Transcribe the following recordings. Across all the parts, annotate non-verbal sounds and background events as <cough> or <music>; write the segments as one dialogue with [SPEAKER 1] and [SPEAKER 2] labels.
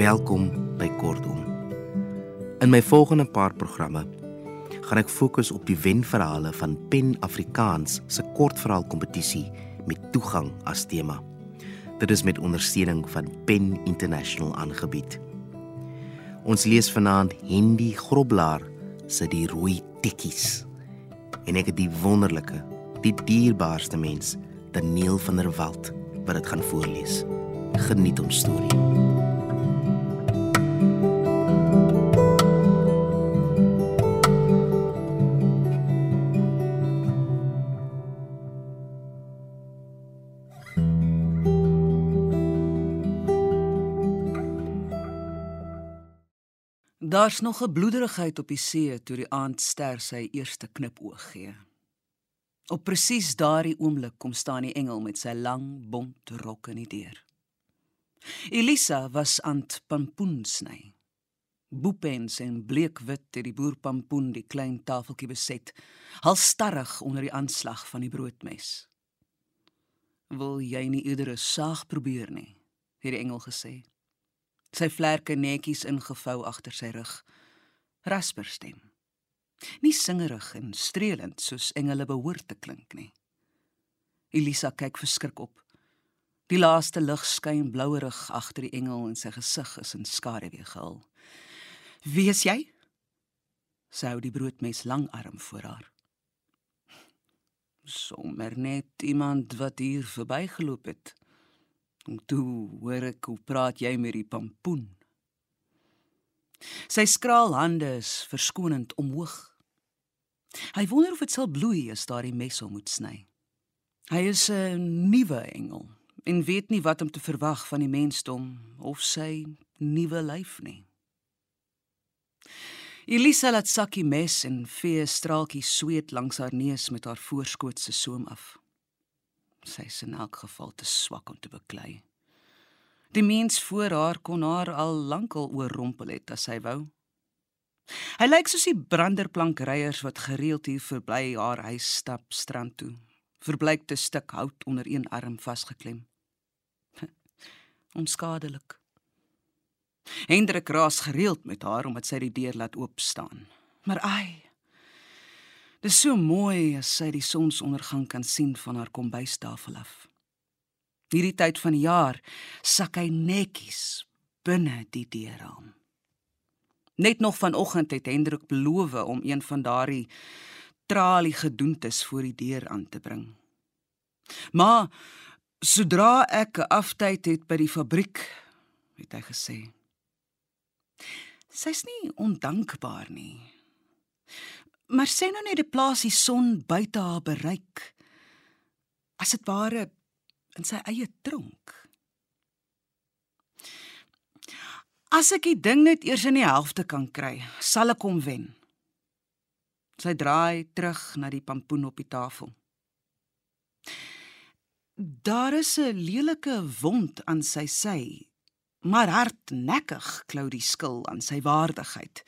[SPEAKER 1] Welkom by Kortom. In my volgende paar programme gaan ek fokus op die wenverhale van Pen Afrikaans se kortverhaal kompetisie met toegang as tema. Dit is met ondersteuning van Pen International aangebied. Ons lees vanaand Hendy Groblaar se Die Rooi Tikkies. En ek het die wonderlike, die dierbaarste mens, Daniel van der Walt wat dit gaan voorlees. Geniet ons storie.
[SPEAKER 2] Daar's nog 'n bloederigheid op die see toe die aandster sy eerste knipoog gee. Op presies daardie oomblik kom staan die engel met sy lang bont rok in die deur. Elisa was aan pampoen sny. Boepens en bleekwit het die boer pampoen die klein tafeltjie beset, halstarrig onder die aanslag van die broodmes. "Wil jy nie iedere saag probeer nie?" het die engel gesê. Sy vlerke netjies ingevou agter sy rug. Rasper stem. Nie singerig en streelend soos engele behoort te klink nie. Elisa kyk verskrik op. Die laaste lig skyn blouerig agter die engel en sy gesig is in skaduwee gehul. "Wie is jy?" sê die broodmes langarm voor haar. "Sommer net iemand wat hier verbygeloop het." En toe hoor ek hoe praat jy met die pampoen. Sy skraal hande is verskonend omhoog. Hy wonder of dit sal bloei as daardie mes hom moet sny. Hy is 'n nuwe engel en weet nie wat om te verwag van die mensdom of sy nuwe lyf nie. Elisa laat sakkie mes en vee straaltjie sweet langs haar neus met haar voorskootse soem af. Sy is in elk geval te swak om te beklei. Die mens voor haar kon haar al lankal oorrompel het as hy wou. Hy lyk soos die branderplankryers wat gereeld hier verby haar huis stap strand toe. Verbleikte stuk hout onder een arm vasgeklem. <laughs> Onskadelik. Hendrik raas gereeld met haar omdat sy die deur laat oop staan. Maar ai. Dis so mooi as sy die sonsondergang kan sien van haar kombuistafel af. Hierdie tyd van die jaar sak hy netjies binne die deurraam. Net nog vanoggend het Hendrik beloof om een van daardie tralie gedoentes voor die deur aan te bring. Maar sodra ek 'n aftyd het by die fabriek, het hy gesê. Sy's nie ondankbaar nie. Maar sê nou net die plaas die son buite haar bereik. As dit ware in sy eie tronk. As ek die ding net eers in die helfte kan kry, sal ek hom wen. Sy draai terug na die pampoen op die tafel. Daar is 'n lelike wond aan sy sy, maar hardnekkig klou die skil aan sy waardigheid.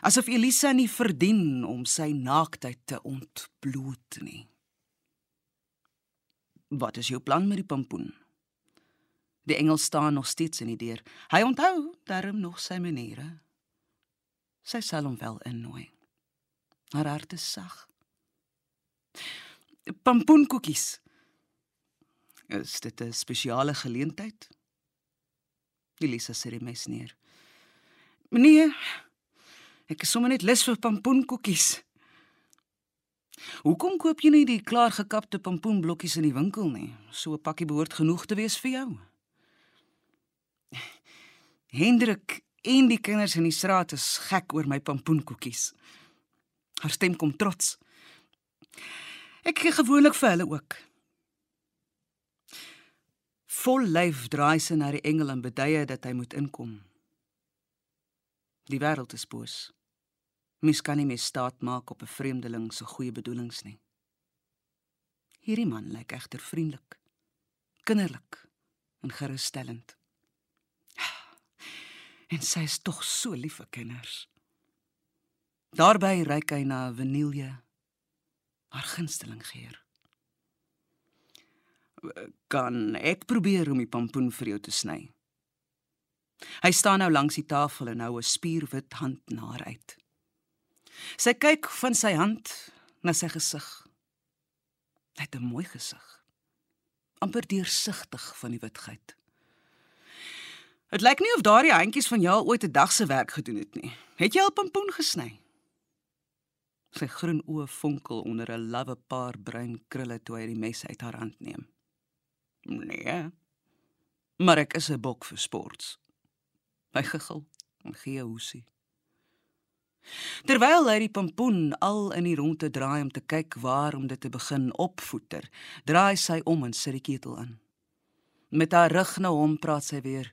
[SPEAKER 2] Asof Elisa nie verdien om sy naaktheid te ontbloot nie. Wat is jou plan met die pampoen? Die engel staan nog steeds in die deur. Hy onthou darm nog sy maniere. Sy sal hom wel innooi. Haar hart is sag. Pampoenkoekies. Is dit 'n spesiale geleentheid? Elisa sê die mes neer. Meneer, ek is sommer net lus vir pampoenkoekies. Hoekom koop jy nie die klaargekapte pampoenblokkies in die winkel nie? So 'n pakkie behoort genoeg te wees vir jou. Hendrik en die kinders in die straat is gek oor my pampoenkoekies. Haar stem kom trots. Ek gee gewoonlik vir hulle ook. Vol lyf draai sy na die engel en beduie dat hy moet inkom. Die wêreld is boos. Mens kan nie meer staat maak op 'n vreemdeling se goeie bedoelings nie. Hierdie man lyk egter vriendelik, kinderlik en gerusstellend. <sighs> En sy is tog so lief vir kinders. Daarby reik hy na vanilje, haar gunsteling geur. Kan ek probeer om die pampoen vir jou te sny? Hy staan nou langs die tafel en hou 'n spierwit hand na haar uit. Sy kyk van sy hand na sy gesig. Hy het 'n mooi gesig. amper deursigtig van die witheid. Dit lyk nie of daardie handjies van jou ooit 'n dag se werk gedoen het nie. Het jy al pompoen gesny? Sy groen oë fonkel onder 'n lawwe paar bruin krulle toe hy die mes uit haar hand neem. Nee. Maar ek is 'n bok vir sports. Hy giggel en gee 'n hoesie. Terwyl hy die pompoen al in die ronde draai om te kyk waar om dit te begin opvoeter, draai sy om en sit die ketel aan. Met haar rug na hom praat sy weer.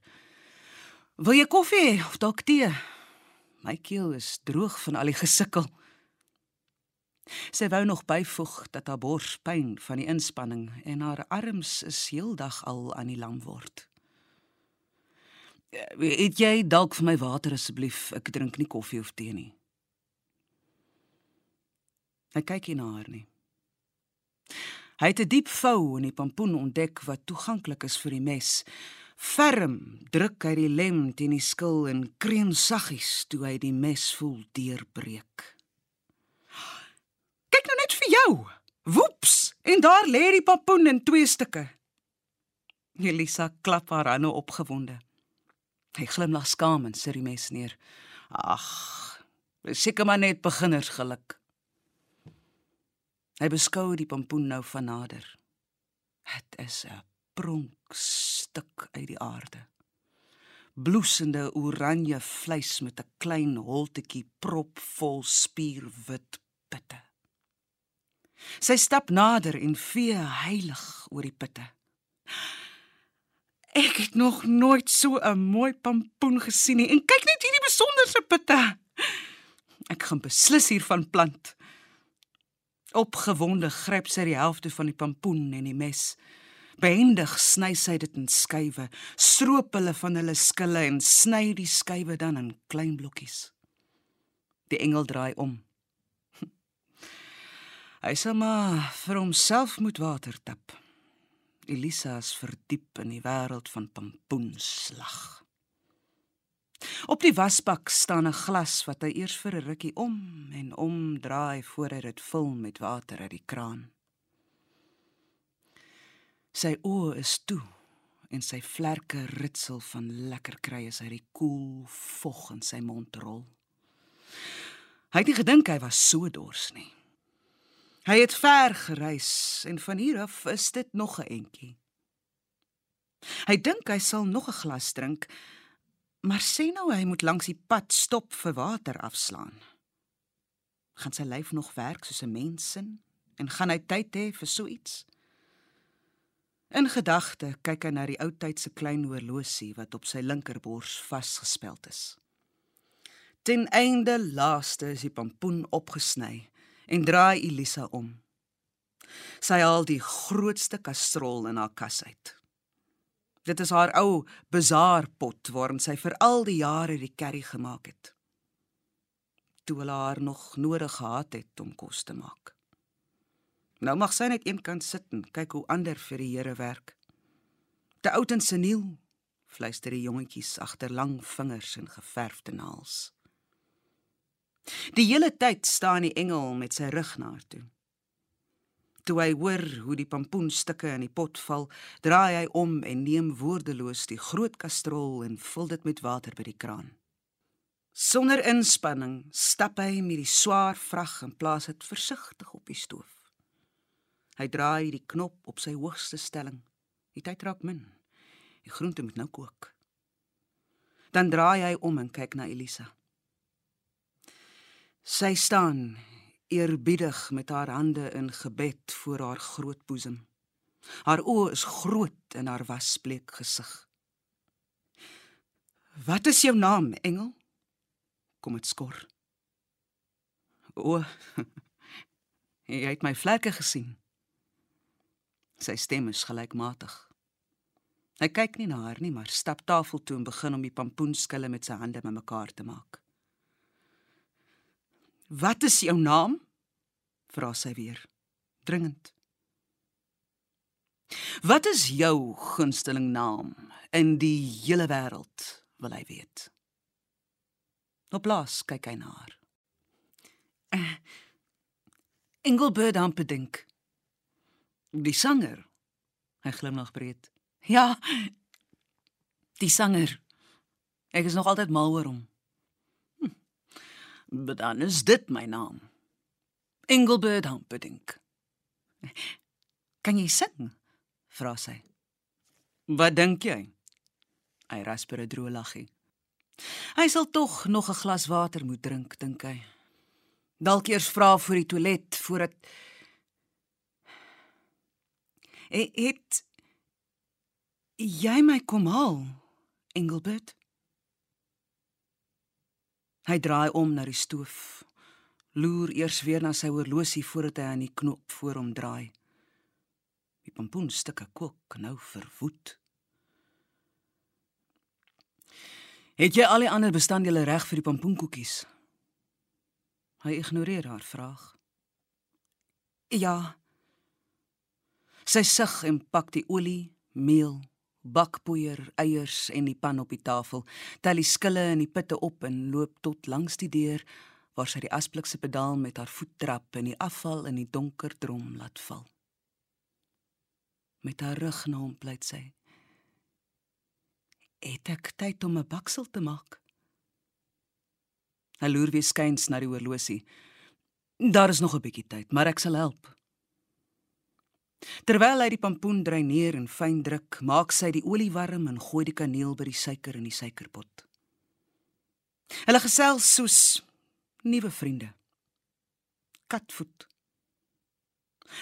[SPEAKER 2] "Wil jy koffie of dalk tee?" My keel is droog van al die gesukkel. Sy wou nog byvoeg dat haar bors pyn van die inspanning en haar arms is heeldag al aan die lam word. "Het jy dalk vir my water asseblief? Ek drink nie koffie of tee nie." Hy kyk nie na haar nie. Hy het 'n diep vou in die pompoen ontdek wat toeganklik is vir die mes. Ferm druk hy die lem teen die skil en kreun saggies toe hy die mes voel deurbreek. Kyk nou net vir jou. Woeps, en daar lê die pompoen in twee stukke. Elisa klap haar hande opgewonde. Hy glimlag skaam en sit die mes neer. Ag, seker maar net beginnersgeluk. Hy beskou die pompoen nou van nader. Dit is 'n pronkstuk uit die aarde. Bloesende oranje vleis met 'n klein holtetjie propvol spierwit pitte. Sy stap nader en vee heilig oor die pitte. Ek het nog nooit so 'n mooi pompoen gesien nie en kyk net hierdie besonderse pitte. Ek gaan beslis hiervan plant. Opgewonde gryp sy die helfte van die pompoen en die mes. Behendig sny sy dit in skywe, stroop hulle van hulle skille en sny die skywe dan in klein blokkies. Die engel draai om. <laughs> Hy sê maar vir homself moet water tap. Elisa is verdiep in die wêreld van pompoenslag. Op die wasbak staan 'n glas wat hy eers vir 'n rukkie om en om draai voor hy dit vul met water uit die kraan. Sy oë is toe en sy vlerke ritsel van lekker kry as hy die koel vog in sy mond rol. Hy het nie gedink hy was so dors nie. Hy het ver gereis en van hier af is dit nog 'n entjie. Hy dink hy sal nog 'n glas drink, Maar sê nou hy moet langs die pad stop vir water afslaan. Gaan sy lyf nog werk soos 'n mens sin en gaan hy tyd hê vir so iets? In gedagte kyk hy na die ou tyd se klein horlosie wat op sy linkerbors vasgespeld is. Ten einde laaste is die pompoen opgesny en draai Elisa om. Sy haal die grootste kastrol in haar kas uit. Dit is haar ou bazaarpot waarin sy vir al die jare die curry gemaak het. Toe hulle haar nog nodig gehad het om kos te maak. Nou mag sy net eenkant sit en kyk hoe ander vir die Here werk. Te oud en seniel, fluister die jongetjies agter lang vingers en geverfde naels. Die hele tyd staan die engel met sy rug na haar toe. Toe hy hoor hoe die pompoenstukke in die pot val, draai hy om en neem woordeloos die groot kastrol en vul dit met water by die kraan. Sonder inspanning stap hy met die swaar vrag en plaas dit versigtig op die stoof. Hy draai die knop op sy hoogste stelling. Die tyd raak min. Die groente moet nou kook. Dan draai hy om en kyk na Elisa. Sy staan eerbiedig met haar hande in gebed voor haar groot boesem. Haar oë is groot in haar wasbleek gesig. Wat is jou naam, engel? Kom dit skor. O. <laughs> Jy het my vlekke gesien. Sy stem is gelykmatig. Hy kyk nie na haar nie, maar stap tafel toe en begin om die pompoenskille met sy hande bymekaar te maak. Wat is jou naam? vra sy weer, dringend. Wat is jou gunsteling naam in die hele wêreld wil hy weet. Op plaas kyk hy na haar. Uh, Engelbert Hampedink. Die sanger. Hy glimlag breed. Ja. Die sanger. Ek is nog altyd mal oor hom. Dan is dit my naam. Engelbert Hampedink. Kan jy sing? vra sy. Wat dink jy? Hy rasper 'n droë laggie. Hy sal tog nog 'n glas water moet drink, dink hy. Dalk eers vra vir die toilet voordat Hy het jy my kom haal, Engelbert? Hy draai om na die stoof. Loer eers weer na sy horlosie voordat hy aan die knop voor hom draai. Die pompoenstukke kook nou verwoed. Het jy al die ander bestanddele reg vir die pompoenkoekies? Hy ignoreer haar vraag. Ja. Sy sug en pak die olie, meel, bakpoeier, eiers en die pan op die tafel, tel die skille in die pitte op en loop tot langs die deur waar sy die asblikse pedaal met haar voet trap en die afval in die donker drom laat val. Met haar rug na hom pleit sy het ek tyd om 'n baksel te maak. Hy loer weer skuins na die horlosie. Daar is nog 'n bietjie tyd, maar ek sal help. Terwyl hy die pampoen dreineer en fyn druk, maak sy die olie warm en gooi die kaneel by die suiker in die suikerpot. Hulle gesels soos nuwe vriende. Katvoet.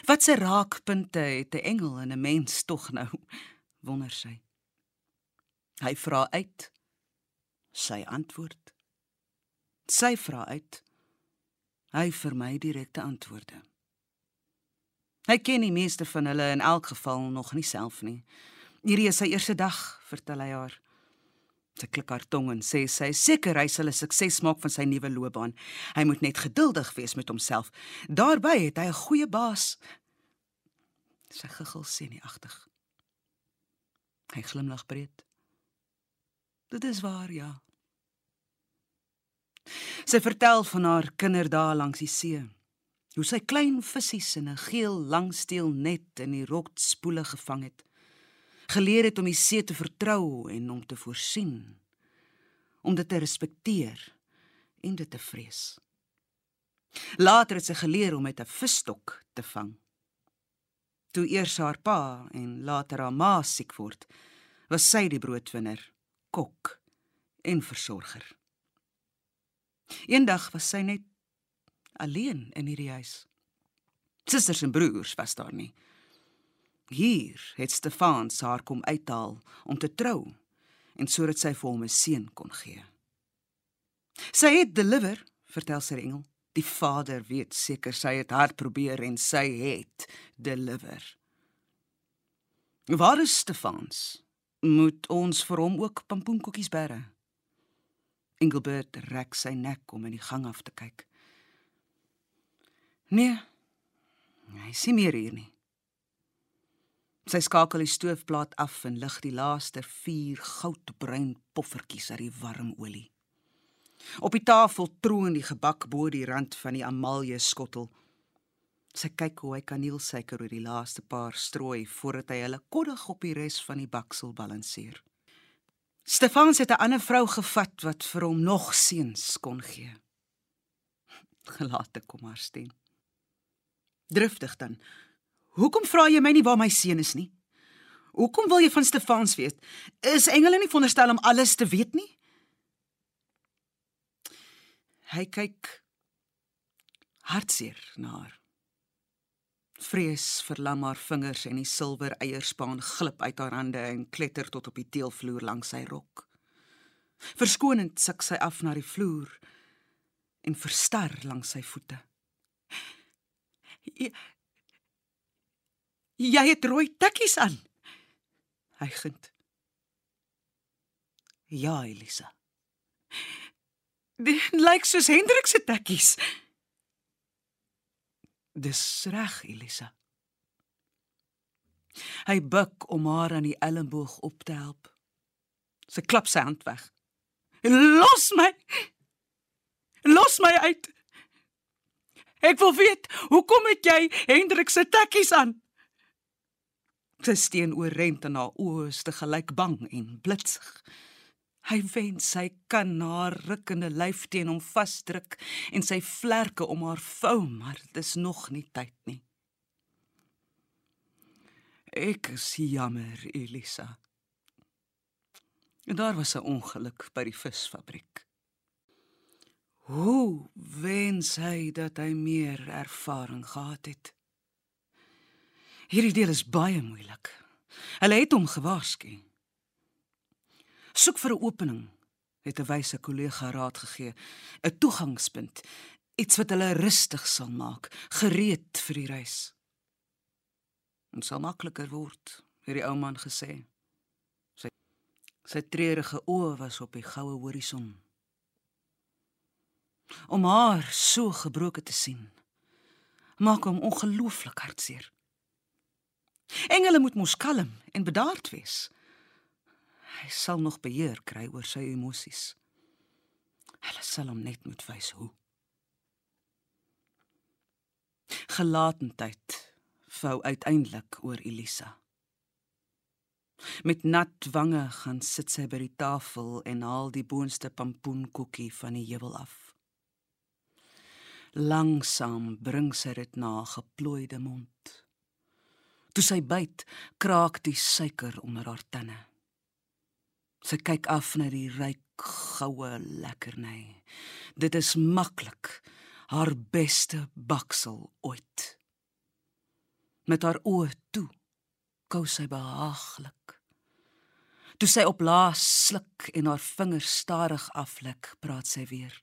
[SPEAKER 2] Wat se raakpunte het 'n engel en 'n mens tog nou? <laughs> Wonder sy. Hy vra uit. Sy antwoord. Sy vra uit. Hy vermy direkte antwoorde. Hy ken die meeste van hulle in elk geval nog nie self nie. Hierdie is sy eerste dag, vertel hy haar. Sy klik haar tong en sê sy seker hy sal 'n sukses maak van sy nuwe loopbaan. Hy moet net geduldig wees met homself. Daarby het hy 'n goeie baas. Sy giggel senuagtig. Hy glimlag breed. Dit is waar, ja. Sy vertel van haar kinderdae langs die see. Hoe sy klein visse in 'n geel langsteel net in die rotspoele gevang het. Geleer het om die see te vertrou en om te voorsien. Om dit te respekteer en dit te vrees. Later het sy geleer om met 'n visstok te vang. Toe eers haar pa en later haar ma siek word, was sy die broodwinner kok en versorger. Eendag was sy net alleen in hierdie huis. Susters en broers was daar nie. Hier het Stefan haar kom uithaal om te trou en sodat sy vir hom 'n seun kon gee. Sy het deliver, vertel sy engel. Die vader weet seker sy het hard probeer en sy het deliver. Waar is Stefans? moet ons vir hom ook pampoenkoekies bære. Engelbert rek sy nek om in die gang af te kyk. Nee. Hy sien meer hier nie. Sy skakel die stoofplaat af en lig die laaste 4 goudbruin poffertjies uit die warm olie. Op die tafel troon die gebak bo die rand van die amalje skottel. Sy kyk hoe hy kaneelsuiker oor die laaste paar strooi voordat hy hulle koddig op die res van die baksel balanseer. Stefans het 'n ander vrou gevat wat vir hom nog seuns kon gee. Gelate kom haar stem. Driftig dan. Hoekom vra jy my nie waar my seun is nie? Hoekom wil jy van Stefans weet? Is engele nie veronderstel om alles te weet nie? Hy kyk hartseer na haar. Vrees verlam haar vingers en die silwer eierspaan glip uit haar hande en kletter tot op die teelvloer langs sy rok. Verskonend suk sy af na die vloer en verstar langs sy voete. Jy, jy het rooi tikkies aan. Hy gint. Ja, Elisa. Dit lyk soos Hendrik se tikkies. Dis reg, Elisa. Hy buig om haar aan die elmboog op te help. Sy klap sy hand weg. Los my. Los my uit. Ek wil weet, hoekom het jy Hendrik se tekkies aan? Sy steen oor rent en haar oë is te gelyk bang en blitsig. Hy wens sy kan haar rukkende lyf teen hom vasdruk en sy vlerke om haar vou, maar dit is nog nie tyd nie. Ek is jammer, Elisa. En daar was 'n ongeluk by die visfabriek. Hoe wens hy dat hy meer ervaring gehad het. Hierdie deel is baie moeilik. Hulle het hom gewaarsku. Soek vir 'n opening, het 'n wyse kollega raad gegee, 'n toegangspunt, iets wat hulle rustig sal maak, gereed vir die reis. Dit sal makliker word, het die ou man gesê. Sy sy treurige oë was op die goue horison om haar so gebroken te sien maak hom ongelooflik hartseer. Engele moet mos kalm en bedaard wees. Hy sal nog beheer kry oor sy emosies. Hulle sal hom net moet wys hoe. Gelatendheid vou uiteindelik oor Elisa. Met nat wange gaan sit sy by die tafel en haal die boonste pampoenkoekie van die heuwel af. Langsam bring sy dit na geplooide mond. Toe sy byt, kraak die suiker onder haar tande. Sy kyk af na die ryk goue lekkerny. Dit is maklik haar beste baksel ooit. Met haar oë toe kou sy behaaglik. Toe sy op laas sluk en haar vingers stadig aflik, praat sy weer.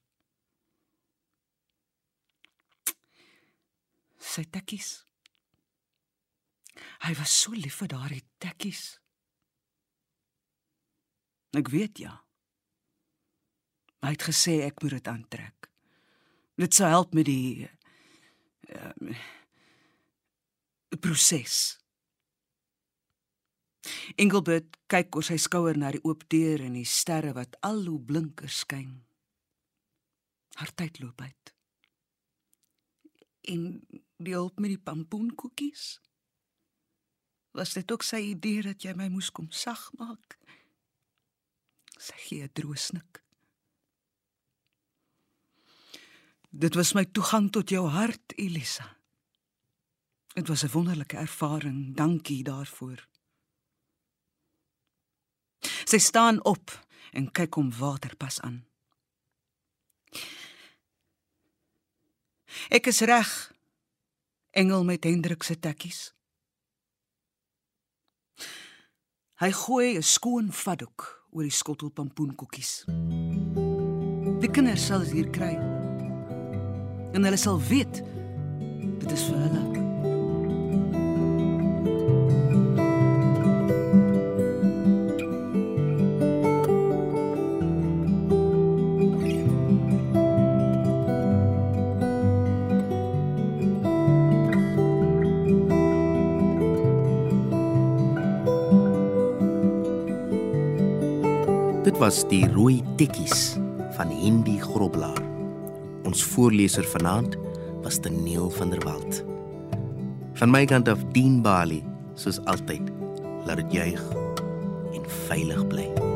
[SPEAKER 2] Sy tekkies. Hy was so lief vir daardie tekkies. Ek weet ja. Hy het gesê ek moet dit aantrek. Dit sou help met die uh, proses. Engelbert kyk oor sy skouer na die oop deur en die sterre wat al hoe blinker skyn. Haar tyd loop uit. En die hulp met die pampoenkoekies? Was dit ook sy idee dat jy my moes kom sag maak? Sy gee droosnik. Dit was my toegang tot jou hart, Elisa. Dit was 'n wonderlike ervaring. Dankie daarvoor. Sy staan op en kyk hom waterpas aan. Ek is reg, engel met Hendrik se tekkies. Hy gooi 'n skoon vatdoek oor die skottel pampoenkoekies. Die kinders sal dit hier kry. En hulle sal weet dit is vir hulle.
[SPEAKER 1] Was die rooi tekkies van Hendy Groblaar. Ons voorleser vanaand was Daniel van der Walt. Van my kant af dien Bali soos altyd. Laat dit juig en veilig bly.